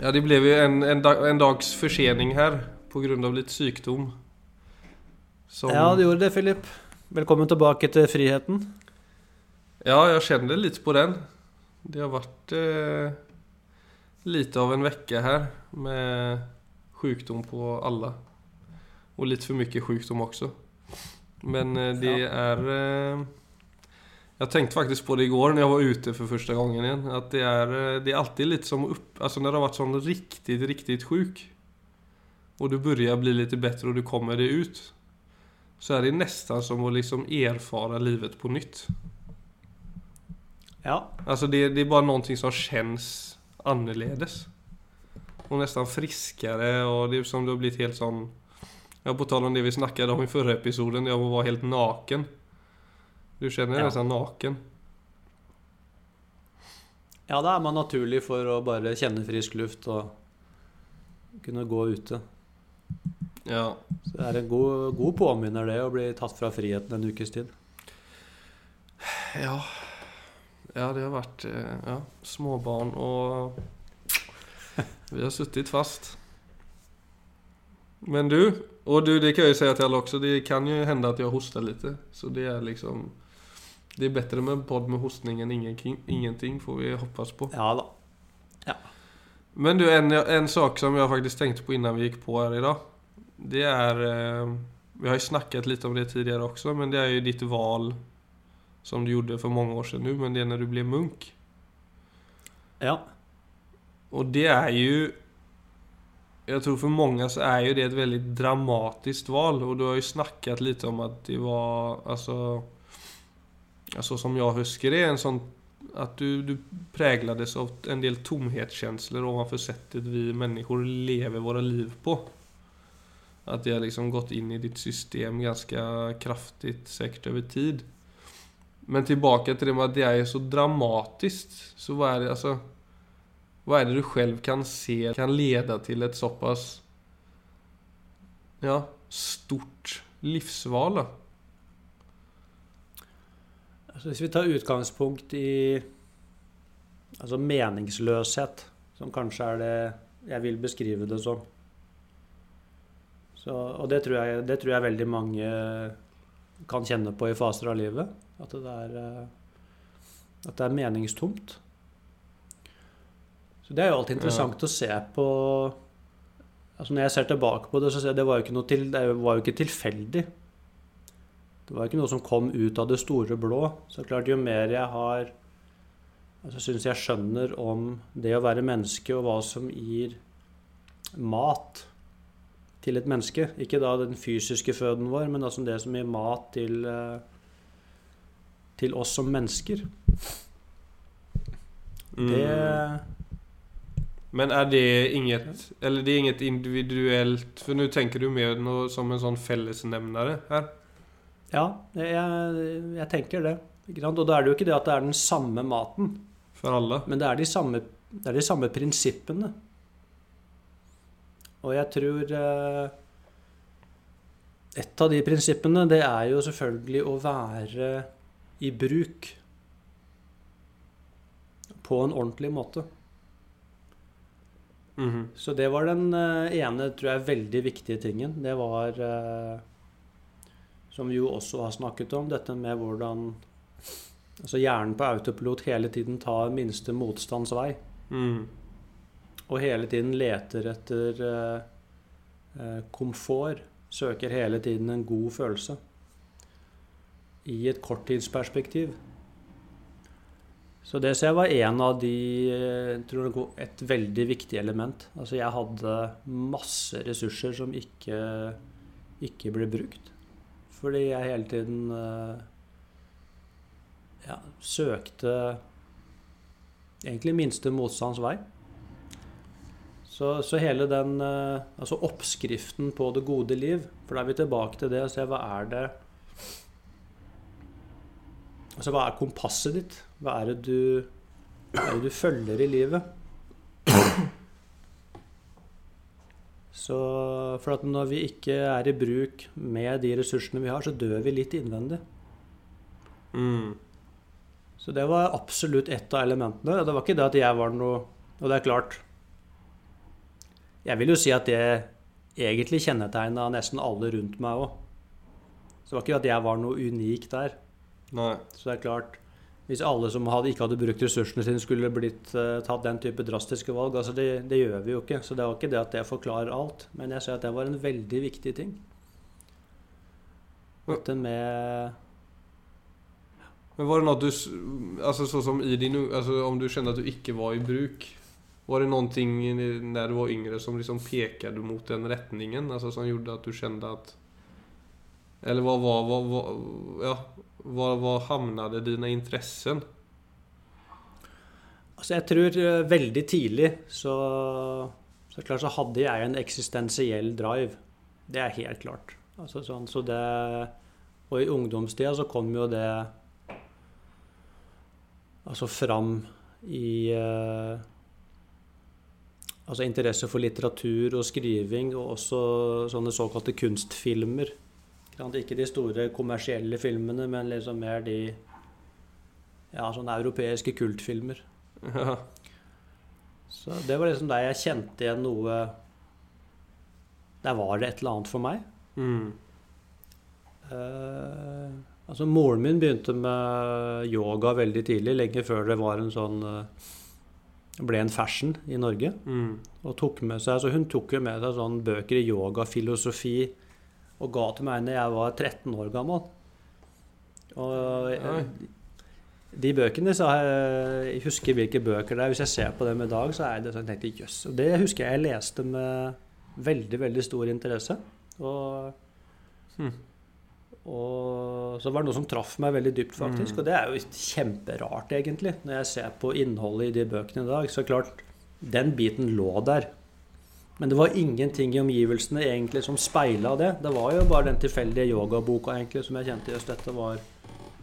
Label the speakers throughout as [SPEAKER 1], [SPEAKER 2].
[SPEAKER 1] Ja, det blev ju en, en, dag, en dags försening här på grund av lite sykdom. Som,
[SPEAKER 2] Ja, det gjorde det, Philip. Velkommen tilbake til friheten.
[SPEAKER 1] ja, jeg kjenner litt på den. Det har vært eh, lite av en uke her med sjukdom på alle. Og litt for mye sjukdom også. Men eh, det
[SPEAKER 2] Ja.
[SPEAKER 1] er Eh, jag tänkte faktiskt på det igår när jag var ute för första gången igen. Att det är, eh, det är alltid lite som upp... Alltså när du har varit sån riktigt, riktigt sjuk. Och du börjar bli lite bättre och du kommer det ut. Så är det nästan som att liksom erfara livet på nytt.
[SPEAKER 2] Ja.
[SPEAKER 1] Alltså det, det är bara någonting som känns annorledes. Och nästan friskare och det är som du har blivit helt sån... Ja, på tal om det vi snackade om i förra episoden, jag var helt naken. Du kjenner deg
[SPEAKER 2] Ja.
[SPEAKER 1] sånn naken.
[SPEAKER 2] ja, da er man naturlig for å bare kjenne frisk luft og kunne gå ute.
[SPEAKER 1] Ja.
[SPEAKER 2] Så det er en god, god påminner, det, å bli tatt fra friheten en ukes tid.
[SPEAKER 1] Ja. Ja, det har vært eh, ja, småbarn og vi har sittet fast. Men du, og du det kan jeg ju säga till alla också, det kan jo hende at jeg hoster litt. Så det er liksom Det er bedre med en podd med hostning enn ingenting, ingenting får vi hoppas på.
[SPEAKER 2] Ja da.
[SPEAKER 1] Men du, en, en sak som jeg faktisk tenkte på innan vi gikk på her i dag, Det er Eh, vi har jo snakket litt om det tidligere også, men det er jo ditt val som du gjorde for mange år siden nå, men det er når du ble munk.
[SPEAKER 2] Ja.
[SPEAKER 1] Og det er jo Jeg tror for mange så er jo det et veldig dramatisk val og du har jo snakket litt om at det var alltså... Alltså som jag husker det, en sån... Att du, du präglades av en del tomhetskänslor ovanför sättet vi människor lever våra liv på. Att det har liksom gått in i ditt system ganska kraftigt, säkert över tid. Men tillbaka till det med att det är så dramatiskt. Så vad är det, alltså... Vad är det du själv kan se kan leda till ett så pass ja, stort livsval? Då?
[SPEAKER 2] Altså, hvis vi tar utgangspunkt i altså meningsløshet, som kanskje er det jeg vil beskrive det som så, Og det tror, jeg, det tror jeg veldig mange kan kjenne på i faser av livet. At det er, eh, at det er meningstomt. Så det er jo alltid interessant å se på altså Når jeg ser tilbake på det, så ser jeg det var jo ikke, noe til, det var jo ikke tilfeldig. Det var ikke noe som kom ut av det store blå. Så klart, jo mer jeg har altså syns jeg skjønner om det å være menneske, og hva som gir mat til et menneske Ikke da den fysiske føden vår, men altså det som gir mat til, eh, til oss som mennesker. Det
[SPEAKER 1] Men er det inget, eller det er inget individuelt For nå tenker du mer noe som en sånn fellesnevnere här?
[SPEAKER 2] Ja, jeg, jeg tenker det. Og da er det jo ikke det at det er den samme maten,
[SPEAKER 1] For alle.
[SPEAKER 2] men det er de samme, det er de samme prinsippene. Og jeg tror eh, Et av de prinsippene, det er jo selvfølgelig å være i bruk på en ordentlig måte.
[SPEAKER 1] Mhm.
[SPEAKER 2] Så det var den eh, ene, tror jeg, veldig viktige tingen. Det var eh, Som vi jo også har snakket om, dette med hvordan altså hjernen på autopilot hele tiden tar minste motstands vei.
[SPEAKER 1] Mm.
[SPEAKER 2] Og hele tiden leter etter eh, eh, komfort. Søker hele tiden en god følelse. I et korttidsperspektiv. Så det ser jeg var en av de eh, tror jeg, Et veldig viktig element. Altså jeg hadde masse ressurser som ikke, ikke ble brukt. Fordi jeg hele tiden eh, ja, søkte egentlig minste motstands vei. Så, så hele den eh, altså oppskriften på det gode liv For da er vi tilbake til det og ser hva er det Altså hva er kompasset ditt? Hva er det du, hva er det du følger i livet? Så for at når vi ikke er i bruk med de ressursene vi har, så dør vi litt innvendig.
[SPEAKER 1] Mm.
[SPEAKER 2] Så det var absolutt ett av elementene. Det var ikke det at jeg var noe Og det er klart Jeg vil jo si at det egentlig kjennetegna nesten alle rundt meg òg. Så det var ikke at jeg var noe unik der.
[SPEAKER 1] Nei.
[SPEAKER 2] Så det er klart, hvis alle som hadde, ikke hadde brukt ressursene sine, skulle blitt uh, tatt den type drastiske valg altså det, det, gjør vi jo ikke. Så det var ikke det at det forklarer alt. Men jeg ser at det var en veldig viktig ting. Dette med
[SPEAKER 1] Men var det noe du Altså sånn som i din altså, Om du kjente at du ikke var i bruk, var det noe når du var yngre som liksom pekte mot den retningen? Altså Som gjorde at du kjente at Eller hva var Ja, var, var hamnade dine interessen?
[SPEAKER 2] Altså jeg tror uh, veldig tidlig så, så klart så hadde jeg en eksistensiell drive. Det er helt klart. Altså sånn, så det, og i ungdomstida så kom jo det altså fram i eh, Altså interesse for litteratur og skriving, og også sånne såkalte kunstfilmer. Ikke de store kommersielle filmene, men liksom mer de ja, sånne europeiske kultfilmer. Ja. Så det var liksom der jeg kjente igjen noe Der var det et eller annet for meg. Mm. Uh, altså Moren min begynte med yoga veldig tidlig, lenge før det var en sånn uh, ble en fashion i Norge. Mm. Og tok med seg, så Hun tok jo med seg sånn bøker i yoga, filosofi, og ga til meg når jeg var 13 år gammel. Og jeg, de bøkene så jeg, jeg husker hvilke bøker det er. Hvis jeg ser på dem i dag, så er det sånn tenkte jøss. Og det husker jeg jeg leste med veldig, veldig stor interesse. Og, hmm. og så var det noe som traff meg veldig dypt, faktisk. Mm. Og det er jo kjemperart, egentlig, når jeg ser på innholdet i de bøkene i dag. Så klart, den biten lå der. Men det var ingenting i omgivelsene egentlig som speila det. Det var jo bare den tilfeldige yogaboka egentlig som jeg kjente jøss, dette var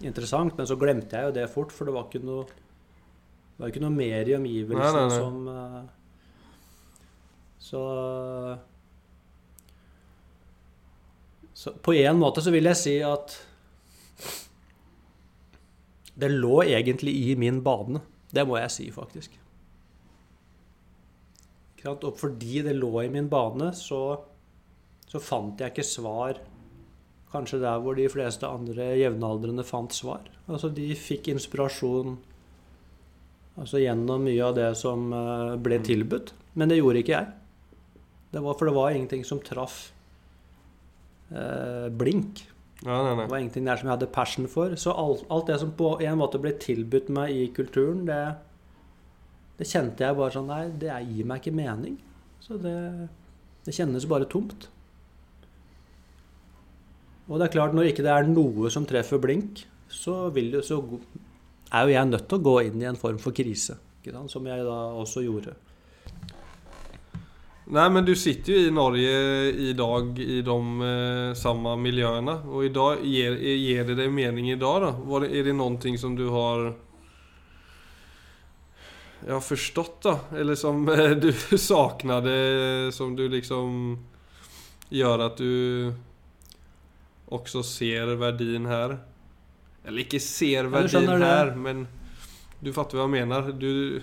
[SPEAKER 2] interessant. Men så glemte jeg jo det fort, for det var ikke noe, det var ikke noe mer i omgivelsene som uh, så, så på en måte så vil jeg si at det lå egentlig i min bane. Det må jeg si, faktisk. Og fordi det lå i min bane, så, så, fant jeg ikke svar kanskje der hvor de fleste andre jevnaldrende fant svar. Altså de fikk inspirasjon altså gjennom mye av det som eh, ble tilbudt. Men det gjorde ikke jeg. Det var, for det var ingenting som traff eh, blink.
[SPEAKER 1] Ja, nei, nei.
[SPEAKER 2] Det var ingenting der som jeg hadde passion for. Så alt, alt det som på en måte ble tilbudt meg i kulturen, det, det kjente jeg bare sånn Nei, det gir meg ikke mening. Så det, det kjennes bare tomt. Og det er klart, når ikke det er noe som treffer blink, så, vil så er jo jeg nødt til å gå inn i en form for krise. Som jeg da også gjorde.
[SPEAKER 1] Nei, men du sitter jo i Norge i dag i de eh, samme miljøene. Og i dag, gir, gir det deg mening i dag, da? Er det noe som du har jag har förstått då, eller som eh, du saknade, som du liksom gjør at du også ser verdien her? Eller ikke ser verdien her, men du fatter hva jeg mener? Du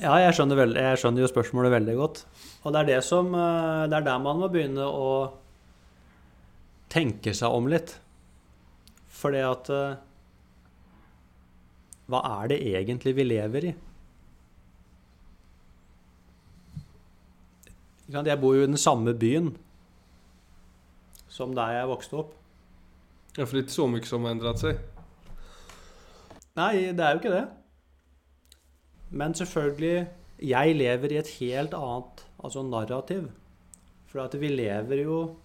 [SPEAKER 2] Ja, jeg skjønner, veld, jeg skjønner, jo spørsmålet veldig godt. Og det er det som eh, Det er der man må begynne å tenke seg om litt. Fordi at eh, Hva er det egentlig vi lever i? Jeg bor jo i den samme byen som der jeg vokste opp.
[SPEAKER 1] Ja, For det er ikke så mye som har endret seg?
[SPEAKER 2] Nei, det er jo ikke det. Men selvfølgelig Jeg lever i et helt annet altså narrativ. For at vi lever jo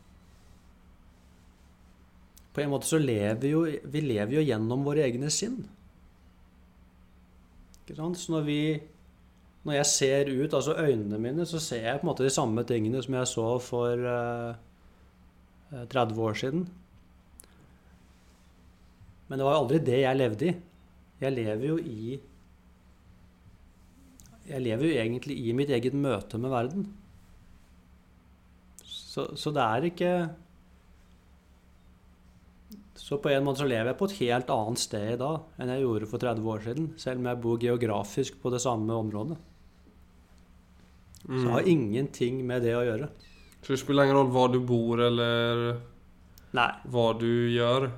[SPEAKER 2] På en måte så lever jo Vi lever jo gjennom våre egne sinn. Ikke sant? Så når vi når jeg ser ut, altså øynene mine, så ser jeg på en måte de samme tingene som jeg så for uh, eh, 30 eh, år siden. Men det var aldri det jeg levde i. Jeg lever jo i Jeg lever jo egentlig i mitt eget møte med verden. Så, så det er ikke så på en måte så lever jeg på et helt annet sted i dag enn jeg gjorde for 30 år siden. Selv om jeg bor geografisk på det samme området. Så det har ingenting med det å gjøre.
[SPEAKER 1] Så det spiller ingen rolle hvor du bor, eller
[SPEAKER 2] Nei.
[SPEAKER 1] hva du gjør?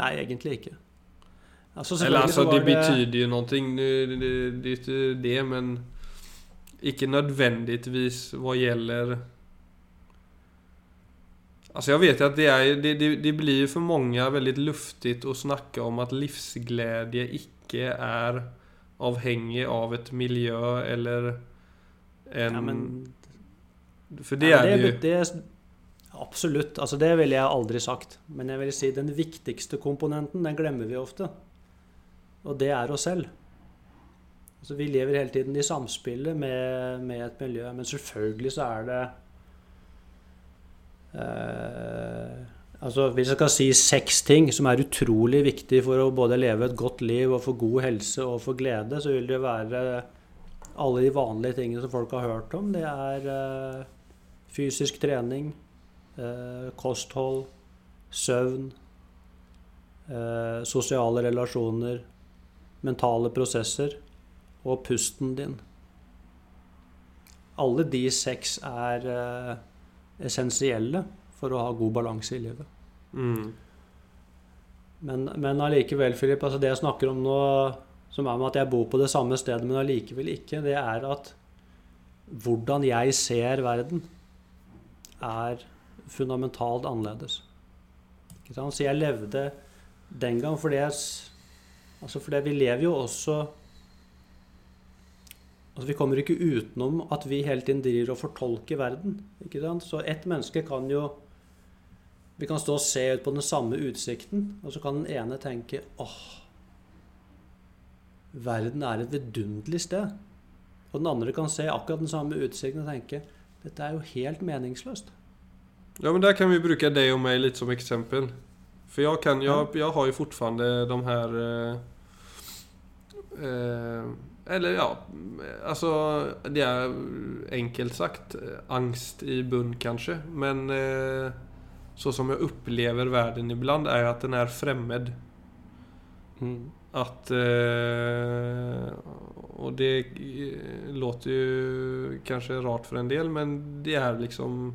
[SPEAKER 2] Nei, egentlig ikke. Altså,
[SPEAKER 1] Eller altså,
[SPEAKER 2] det,
[SPEAKER 1] det
[SPEAKER 2] betyr
[SPEAKER 1] betyder jo noe. Det, det, det er ikke det, men ikke nødvendigvis hva gjelder Altså jeg vet at det, er, det, det, det blir jo for mange veldig luftig å snakke om at livsglede ikke er avhengig av et miljø eller en
[SPEAKER 2] ja, men,
[SPEAKER 1] For det
[SPEAKER 2] ja,
[SPEAKER 1] er det
[SPEAKER 2] det, Absolutt. Altså, det ville jeg aldri sagt. Men jeg vil si den viktigste komponenten, den glemmer vi ofte. Og det er oss selv. Altså, vi lever hele tiden i samspillet med, med et miljø, men selvfølgelig så er det eh, Altså, Hvis jeg skal si seks ting som er utrolig viktig for å både leve et godt liv og få god helse og få glede, så vil det være alle de vanlige tingene som folk har hørt om. Det er eh, fysisk trening, eh, kosthold, søvn, eh, sosiale relasjoner, mentale prosesser og pusten din. Alle de seks er eh, essensielle for å ha god balanse i livet.
[SPEAKER 1] Mm.
[SPEAKER 2] Men, men allikevel, Philip, altså det jeg snakker om nå, som er med at jeg bor på det samme stedet, men allikevel ikke, det er at hvordan jeg ser verden, er fundamentalt annerledes. Ikke sant? Så jeg levde den gang fordi jeg Altså fordi vi lever jo også Altså Vi kommer ikke utenom at vi hele tiden driver og fortolker verden. ikke sant? Så ett menneske kan jo Vi kan stå og se ut på den samme utsikten, og så kan den ene tenke åh, verden er et vidunderlig sted. Og den andre kan se akkurat den samme utsikten og tenke dette er jo helt meningsløst.
[SPEAKER 1] Ja, men der kan vi bruke deg og meg litt som eksempel. For jeg, kan, jeg, jeg har jo fortsatt de her eh, eh, Eller ja Altså, det er enkelt sagt angst i bunn, kanskje. Men eh, så som jeg opplever verden iblant, er at den er fremmed. At eh, Og det eh, låter jo kanskje rart for en del, men det er liksom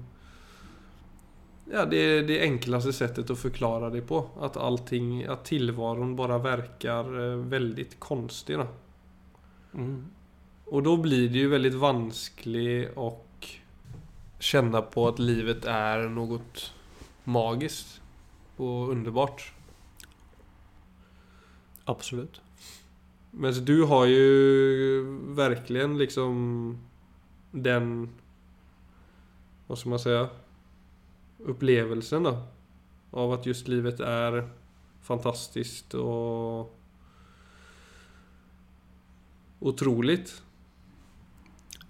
[SPEAKER 1] Ja, det er det enkleste settet å forklare det på. At allting At tilværelsen bare virker eh, veldig konstig. Da.
[SPEAKER 2] Mm.
[SPEAKER 1] Og da blir det jo veldig vanskelig å kjenne på at livet er noe magisk og underbart.
[SPEAKER 2] Absolutt.
[SPEAKER 1] Mens du har jo virkelig liksom den Hva skal man si Opplevelsen da av at just livet er fantastisk og utrolig.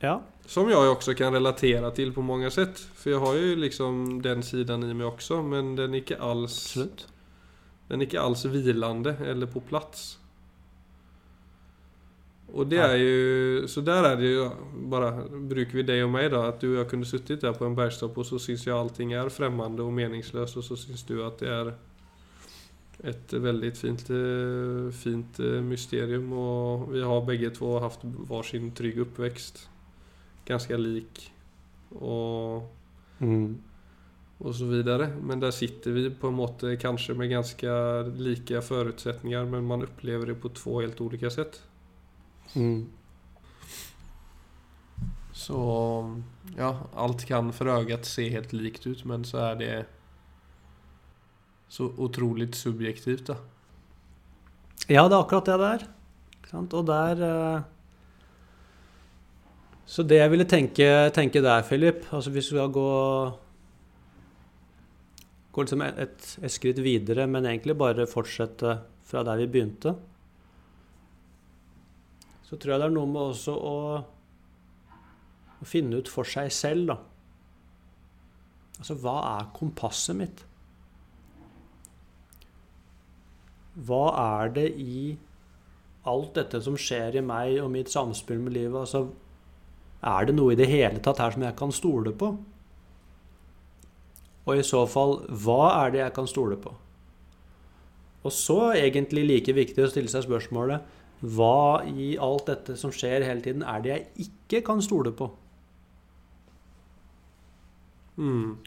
[SPEAKER 2] Ja.
[SPEAKER 1] Som jeg også kan relatere til på mange sett. For jeg har jo liksom den siden i meg også, men den er ikke alls
[SPEAKER 2] Absolutt.
[SPEAKER 1] Den er ikke alls hvilende eller på plass. Og det er jo Så der er det jo bare Bruker vi deg og meg, da. At du og jeg kunne sittet der på en bergstopp, og så syns jeg allting er fremmed og meningsløst, og så syns du at det er et veldig fint, eh, fint eh, mysterium. Og vi har begge to hatt hver sin trygg oppvekst. Ganske lik. Og
[SPEAKER 2] Mm.
[SPEAKER 1] Og så videre. Men der sitter vi på en måte kanskje med ganske like forutsetninger, men man opplever det på två helt olika sätt.
[SPEAKER 2] Mm.
[SPEAKER 1] Så ja, alt kan for ögat se helt likt ut, men så er det så otroligt subjektivt, da.
[SPEAKER 2] Ja, det er akkurat det det er. Og der Så det jeg ville tenke, tenke der, Philip altså Hvis vi skal gå Gå liksom et, et skritt videre, men egentlig bare fortsette fra der vi begynte, så tror jeg det er noe med også å, å finne ut for seg selv, da. Altså, hva er kompasset mitt? Hva er det i alt dette som skjer i meg og mitt samspill med livet? Altså, er det noe i det hele tatt her som jeg kan stole på? Og i så fall, hva er det jeg kan stole på? Og så egentlig like viktig å stille seg spørsmålet Hva i alt dette som skjer hele tiden, er det jeg ikke kan stole på?
[SPEAKER 1] Mm.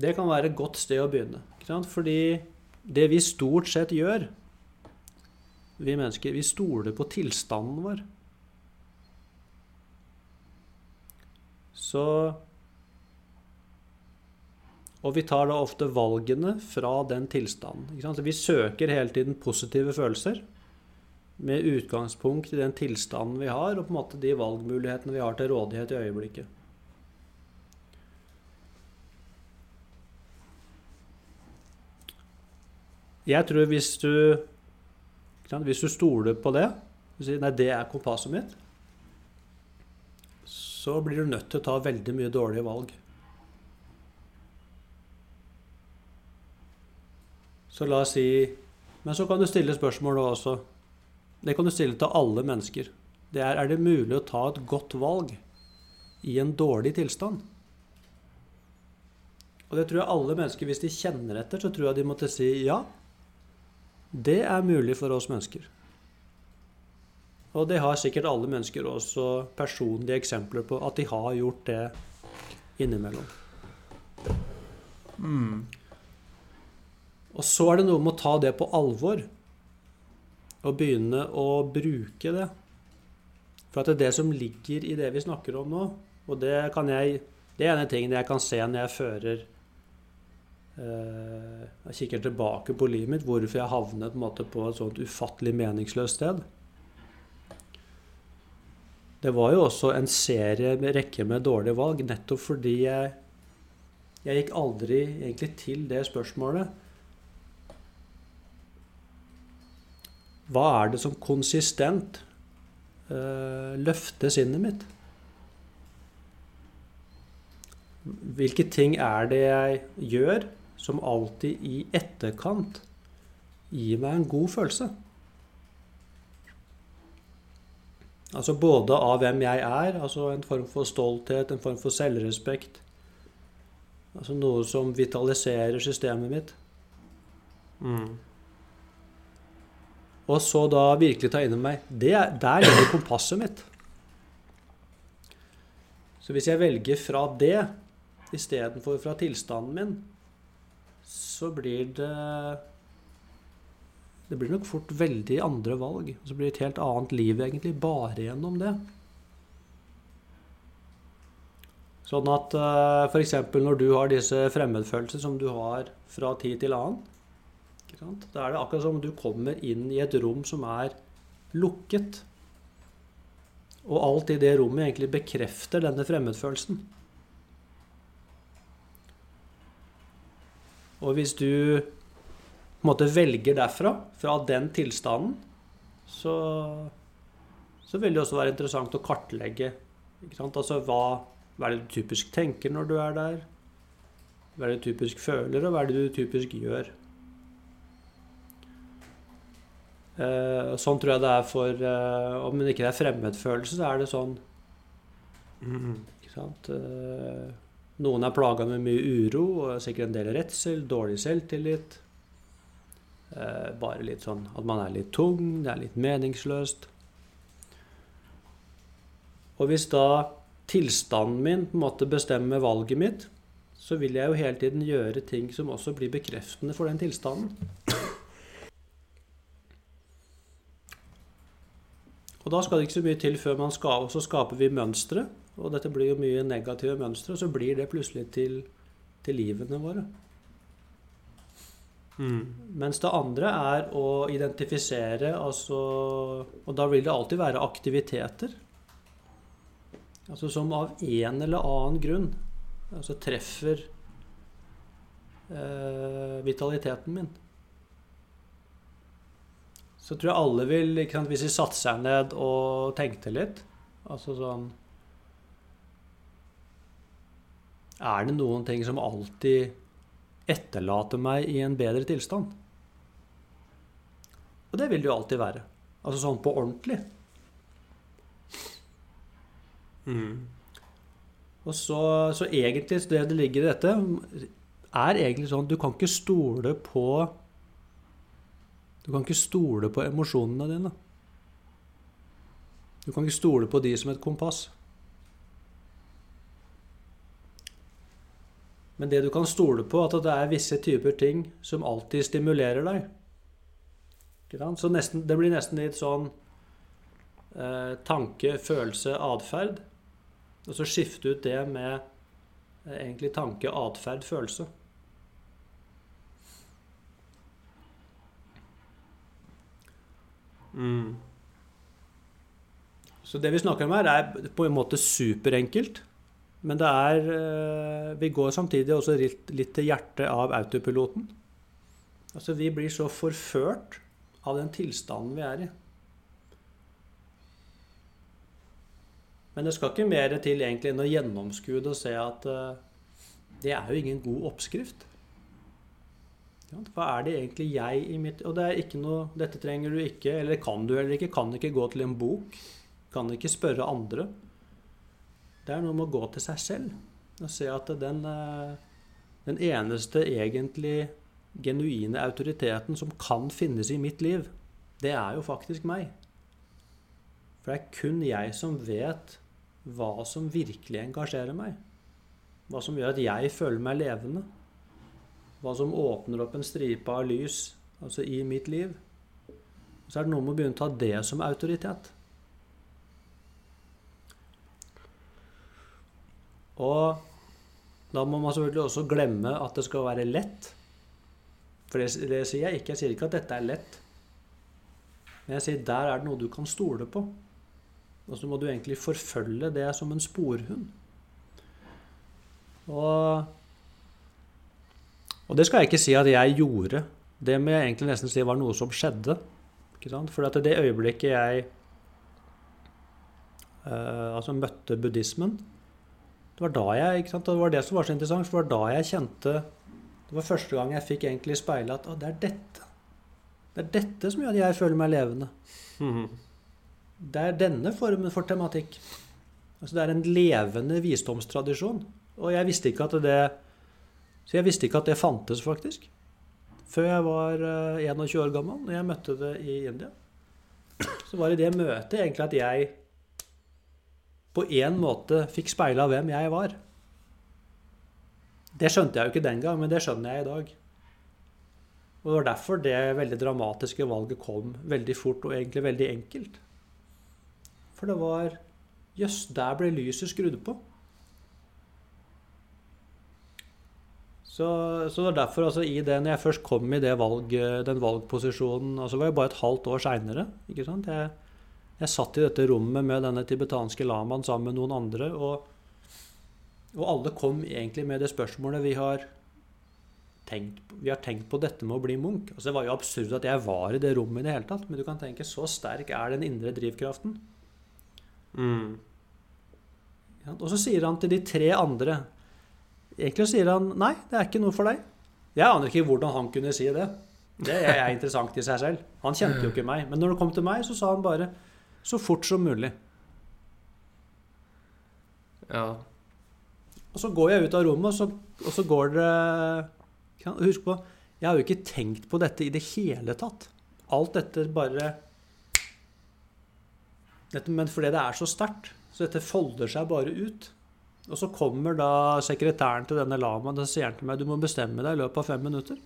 [SPEAKER 2] Det kan være et godt sted å begynne. Ikke sant? Fordi det vi stort sett gjør, vi mennesker, vi stoler på tilstanden vår. Så Og vi tar da ofte valgene fra den tilstanden. Vi søker hele tiden positive følelser med utgangspunkt i den tilstanden vi har, og på en måte de valgmulighetene vi har til rådighet i øyeblikket. Jeg tror hvis du Hvis du stoler på det, og sier nei, det er kompasset mitt, så blir du nødt til å ta veldig mye dårlige valg. Så la oss si Men så kan du stille spørsmålet også. Det kan du stille til alle mennesker. Det er er det mulig å ta et godt valg i en dårlig tilstand. Og det tror jeg alle mennesker, hvis de kjenner etter, så tror jeg de måtte si ja. Det er mulig for oss mennesker. Og det har sikkert alle mennesker også personlige eksempler på at de har gjort det innimellom.
[SPEAKER 1] Mm.
[SPEAKER 2] Og så er det noe med å ta det på alvor. Og begynne å bruke det. For at det er det som ligger i det vi snakker om nå. Og det jeg Det er en av tingene jeg kan se når jeg fører eh, Jeg kikker tilbake på livet mitt, hvorfor jeg havnet på, måte, på et sånt ufattelig meningsløst sted. Det var jo også en serie med rekke med dårlige valg, nettopp fordi jeg jeg gikk aldri egentlig til det spørsmålet. Hva er det som konsistent uh, løfter sinnet mitt? Hvilke ting er det jeg gjør som alltid i etterkant gir meg en god følelse? Altså både av hvem jeg er, altså en form for stolthet, en form for selvrespekt. Altså noe som vitaliserer systemet mitt.
[SPEAKER 1] Mm.
[SPEAKER 2] Og så da virkelig ta inn i meg det, er- Der ligger kompasset mitt. Så hvis jeg velger fra det istedenfor fra tilstanden min, så blir det Det blir nok fort veldig andre valg. Og så blir det et helt annet liv, egentlig, bare gjennom det. Sånn at uh, f.eks. når du har disse fremmedfølelser som du har fra tid til annen? Da er det akkurat som om du kommer inn i et rom som er lukket. Og alt i det rommet egentlig bekrefter denne fremmedfølelsen. Og hvis du på en måte velger derfra, fra den tilstanden, så, så vil det også være interessant å kartlegge. Altså hva, hva er det du typisk tenker når du er der? Hva er det du typisk føler, og hva er det du typisk gjør? Eh, sånn tror jeg det er for eh, Om det ikke er fremmedfølelse, så er det sånn
[SPEAKER 1] Mm.
[SPEAKER 2] ikke sant? Eh, noen er plaga med mye uro og sikkert en del redsel, dårlig selvtillit. Eh, bare litt sånn at man er litt tung, det er litt meningsløst. Og hvis da tilstanden min på en måte bestemmer valget mitt, så vil jeg jo hele tiden gjøre ting som også blir bekreftende for den tilstanden. Og da skal det ikke så mye til før man skal, og så skaper vi mønstre. Og dette blir jo mye negative mønstre, og så blir det plutselig til, til livene våre.
[SPEAKER 1] Mm.
[SPEAKER 2] Mens det andre er å identifisere, altså Og da vil det alltid være aktiviteter. Altså som av en eller annen grunn altså treffer eh, vitaliteten min. Så tror jeg alle vil, ikke sant, hvis de satte seg ned og tenkte litt Altså sånn Er det noen ting som alltid etterlater meg i en bedre tilstand? Og det vil det jo alltid være. Altså sånn på ordentlig.
[SPEAKER 1] Mm.
[SPEAKER 2] Og så, så egentlig så det det ligger i dette, er egentlig sånn du kan ikke stole på Du kan ikke stole på emosjonene dine. Du kan ikke stole på de som et kompass. Men det du kan stole på, at det er visse typer ting som alltid stimulerer deg. Så nesten, det blir nesten litt sånn eh, tanke, følelse, atferd. Og så skifte ut det med eh, egentlig tanke, atferd, følelse.
[SPEAKER 1] Mm.
[SPEAKER 2] Så det vi snakker om her, er på en måte superenkelt. Men det er eh, Vi går samtidig også litt, til hjertet av autopiloten. Altså, vi blir så forført av den tilstanden vi er i. Men det skal ikke mer til egentlig enn å gjennomskue det og se at uh, det er jo ingen god oppskrift. Hva er det egentlig jeg i mitt Og det er ikke noe Dette trenger du ikke, eller kan du heller ikke. Kan ikke gå til en bok. Kan ikke spørre andre. Det er noe med å gå til seg selv og se at den, eh, den eneste egentlig genuine autoriteten som kan finnes i mitt liv, det er jo faktisk meg. For det er kun jeg som vet hva som virkelig engasjerer meg. Hva som gjør at jeg føler meg levende. Hva som åpner opp en stripe av lys altså i mitt liv. Så er det noe med å begynne å ta det som autoritet. Og da må man selvfølgelig også glemme at det skal være lett. For det, det sier jeg ikke. Jeg sier ikke at dette er lett. Men jeg sier der er det noe du kan stole på. Og så må du egentlig forfølge det som en sporhund. Og og det skal jeg ikke si at jeg gjorde. Det må jeg egentlig nesten si var noe som skjedde. For at det øyeblikket jeg uh, altså møtte buddhismen Det var da jeg, ikke sant? Det var det som var så interessant, for det var da jeg kjente Det var første gang jeg fikk egentlig speile at det er dette. Det er dette som gjør at jeg føler meg levende. Mm. Det er denne formen for tematikk. Altså Det er en levende visdomstradisjon. Og jeg visste ikke at det så jeg visste ikke at det fantes, faktisk. Før jeg var 21 eh, år gammel, når jeg møtte det i India. Så var det det møtet egentlig at jeg på en måte fikk speila hvem jeg var. Det skjønte jeg jo ikke den gang, men det skjønner jeg i dag. Og Det var derfor det veldig dramatiske valget kom veldig fort og egentlig veldig enkelt. For det var Jøss, der ble lyset skrudd på. Så, så, det var derfor, altså, i det, når jeg først kom i valg, den valgposisjonen altså var det bare et halvt år seinere. Jeg, jeg satt i dette rommet med denne tibetanske lamaen sammen med noen andre. Og, og, alle kom egentlig med det spørsmålet vi har tenkt, vi har tenkt på dette med å bli munk. Altså, det var jo absurd at jeg var i det rommet i det hele tatt. Men du kan tenke, så sterk er den indre drivkraften. Mm. Og så sier han til de tre andre Egentlig sier han nei, det er ikke noe for deg. Jeg aner ikke hvordan han kunne si det. Det er interessant i seg selv. Han kjente jo ikke meg. Men når det kom til meg, så sa han bare så fort som mulig.
[SPEAKER 1] Ja.
[SPEAKER 2] Og så går jeg ut av rommet, og så, og så går det Husk på, jeg har jo ikke tenkt på dette i det hele tatt. Alt dette bare dette, Men fordi det er så sterkt, så dette folder seg bare ut. Og så kommer da sekretæren til denne lamaen og sier til meg du må bestemme deg i løpet av fem minutter.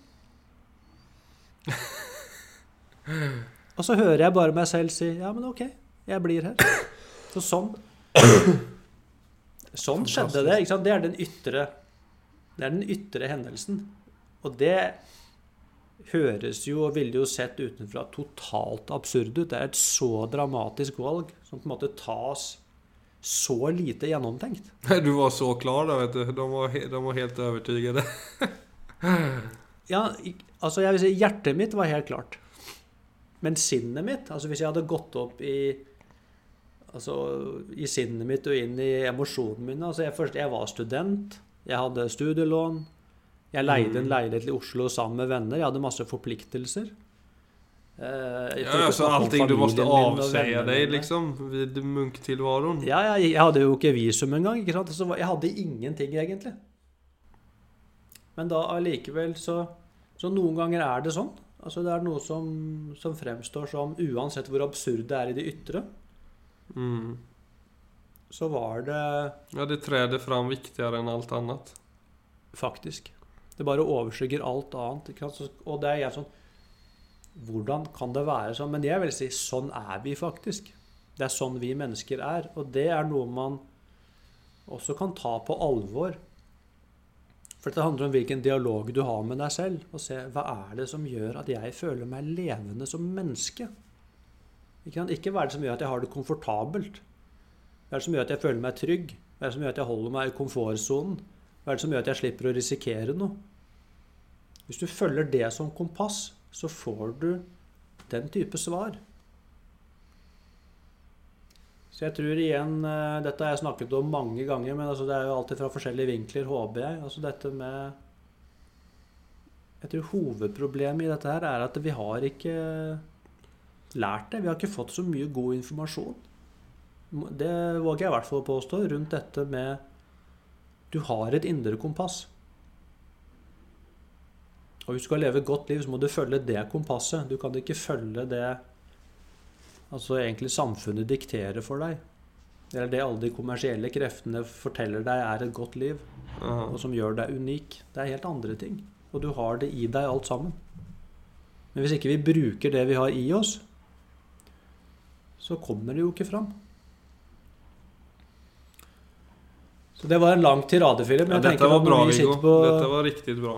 [SPEAKER 2] og så hører jeg bare meg selv si ja, men ok, jeg blir her. Så sånn Sånn skjedde det. ikke sant? Det er den ytre det er den ytre hendelsen. Og det høres jo og ville jo sett utenfra totalt absurd ut. Det er et så dramatisk valg som på en måte tas så lite gjennomtenkt.
[SPEAKER 1] Du var så klar da, vet du. De var, de var helt overbevist.
[SPEAKER 2] ja, altså jeg vil si hjertet mitt var helt klart. Men sinnet mitt altså Hvis jeg hadde gått opp i altså i sinnet mitt og inn i emosjonene mine altså jeg, først, jeg var student, jeg hadde studielån, jeg leide en mm. leilighet i Oslo sammen med venner, jeg hadde masse forpliktelser.
[SPEAKER 1] Eh, ja, altså allting du måtte avse deg liksom vid munktilvaron?
[SPEAKER 2] Ja, jeg, jeg hadde jo ikke visum engang. Ikke sant? Så jeg hadde ingenting, egentlig. Men da allikevel så Så noen ganger er det sånn. Altså Det er noe som, som fremstår som, uansett hvor absurd det er i det ytre,
[SPEAKER 1] Mm.
[SPEAKER 2] så var det
[SPEAKER 1] Ja, det träder fram viktigere enn alt annet.
[SPEAKER 2] faktisk Det bare overskygger alt annet. Ikke sant? Og det er jeg sånn Hvordan kan det være sånn? Men jeg vil si sånn er vi faktisk. Det er sånn vi mennesker er. Og det er noe man også kan ta på alvor. For det handler om hvilken dialog du har med deg selv. Og se hva er det som gjør at jeg føler meg levende som menneske. Ikke, hva er det som gjør at jeg har det komfortabelt. Hva er det som gjør at jeg føler meg trygg? Hva er det som gjør at jeg holder meg i komfortsonen? Hva er det som gjør at jeg slipper å risikere noe? Hvis du følger det som kompass, så får du den type svar. Så jeg tror igjen eh, Dette har jeg snakket om mange ganger, men altså det er jo alltid fra forskjellige vinkler, håper jeg. Altså dette med Jeg tror hovedproblemet i dette her er at vi har ikke lært det. Vi har ikke fått så mye god informasjon. Det våger jeg i hvert fall å påstå rundt dette med Du har et indre kompass. Og hvis du skal leve et godt liv, så må du følge det kompasset. Du kan ikke følge det altså egentlig samfunnet dikterer for deg. Eller det alle de kommersielle kreftene forteller deg er et godt liv, og som gjør deg unik. Det er helt andre ting. Og du har det i deg alt sammen. Men hvis ikke vi bruker det vi har i oss, så kommer det jo ikke fram. Så det var en lang tirade, Filip.
[SPEAKER 1] Ja, dette var bra,
[SPEAKER 2] vi
[SPEAKER 1] Viggo.
[SPEAKER 2] på-
[SPEAKER 1] Dette var riktig bra.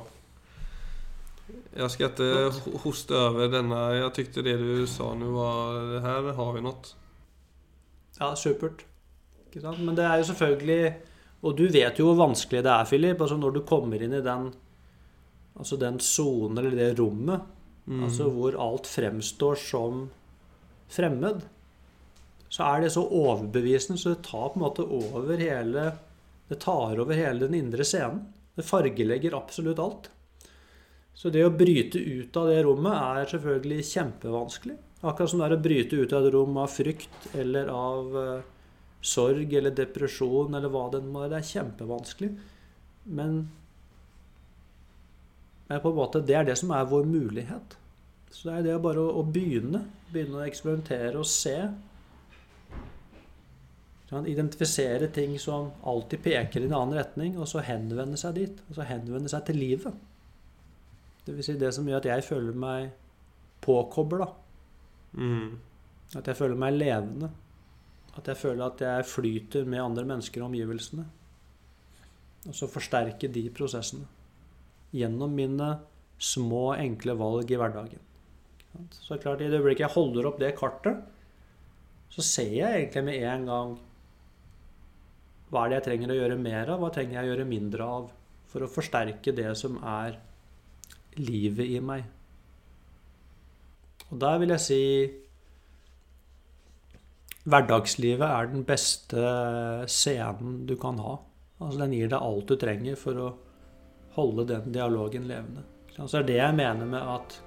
[SPEAKER 1] Jeg skal ikke ho- hoste over denne. Jeg tykte det du sa nå, var Her har vi noe.
[SPEAKER 2] Ja, supert. Men det er jo selvfølgelig Og du vet jo hvor vanskelig det er, Philip. Altså når du kommer inn i den Altså den sonen eller det rommet
[SPEAKER 1] Mm.
[SPEAKER 2] altså hvor alt fremstår som fremmed, så er det så overbevisende så det tar på en måte over hele Det tar over hele den indre scenen. Det fargelegger absolutt alt. Så det å bryte ut av det rommet er selvfølgelig kjempevanskelig. Akkurat som det er å bryte ut av et rom av frykt eller av uh, sorg eller depresjon eller hva det må være. Det er kjempevanskelig. Men, men på en måte, det er det som er vår mulighet. Så det er det bare å, å begynne. Begynne å eksperimentere og se. Identifisere ting som alltid peker i en annen retning, og så henvende seg dit. Og så henvende seg til livet. Det vil si det som gjør at jeg føler meg påkobla.
[SPEAKER 1] Mm.
[SPEAKER 2] At jeg føler meg levende. At jeg føler at jeg flyter med andre mennesker og omgivelsene. Og så forsterke de prosessene. Gjennom mine små, enkle valg i hverdagen. Så klart, i det øyeblikket jeg holder opp det kartet, så ser jeg egentlig med en gang hva er det jeg trenger å gjøre mer av, hva trenger jeg å gjøre mindre av, for å forsterke det som er livet i meg. Og der vil jeg si Hverdagslivet er den beste scenen du kan ha. Altså Den gir deg alt du trenger for å holde den dialogen levende. Så er det jeg mener med at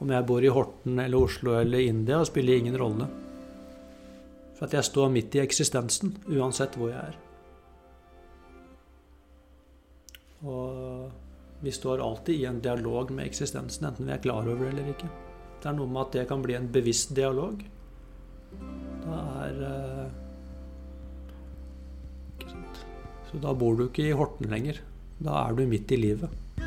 [SPEAKER 2] om jeg bor i Horten eller Oslo eller India, spiller ingen rolle. For at jeg står midt i eksistensen, uansett hvor jeg er. Og vi står alltid i en dialog med eksistensen, enten vi er klar over det eller ikke. Det er noe med at det kan bli en bevisst dialog. Da er eh, Ikke sant. Så da bor du ikke i Horten lenger. Da er du midt i livet.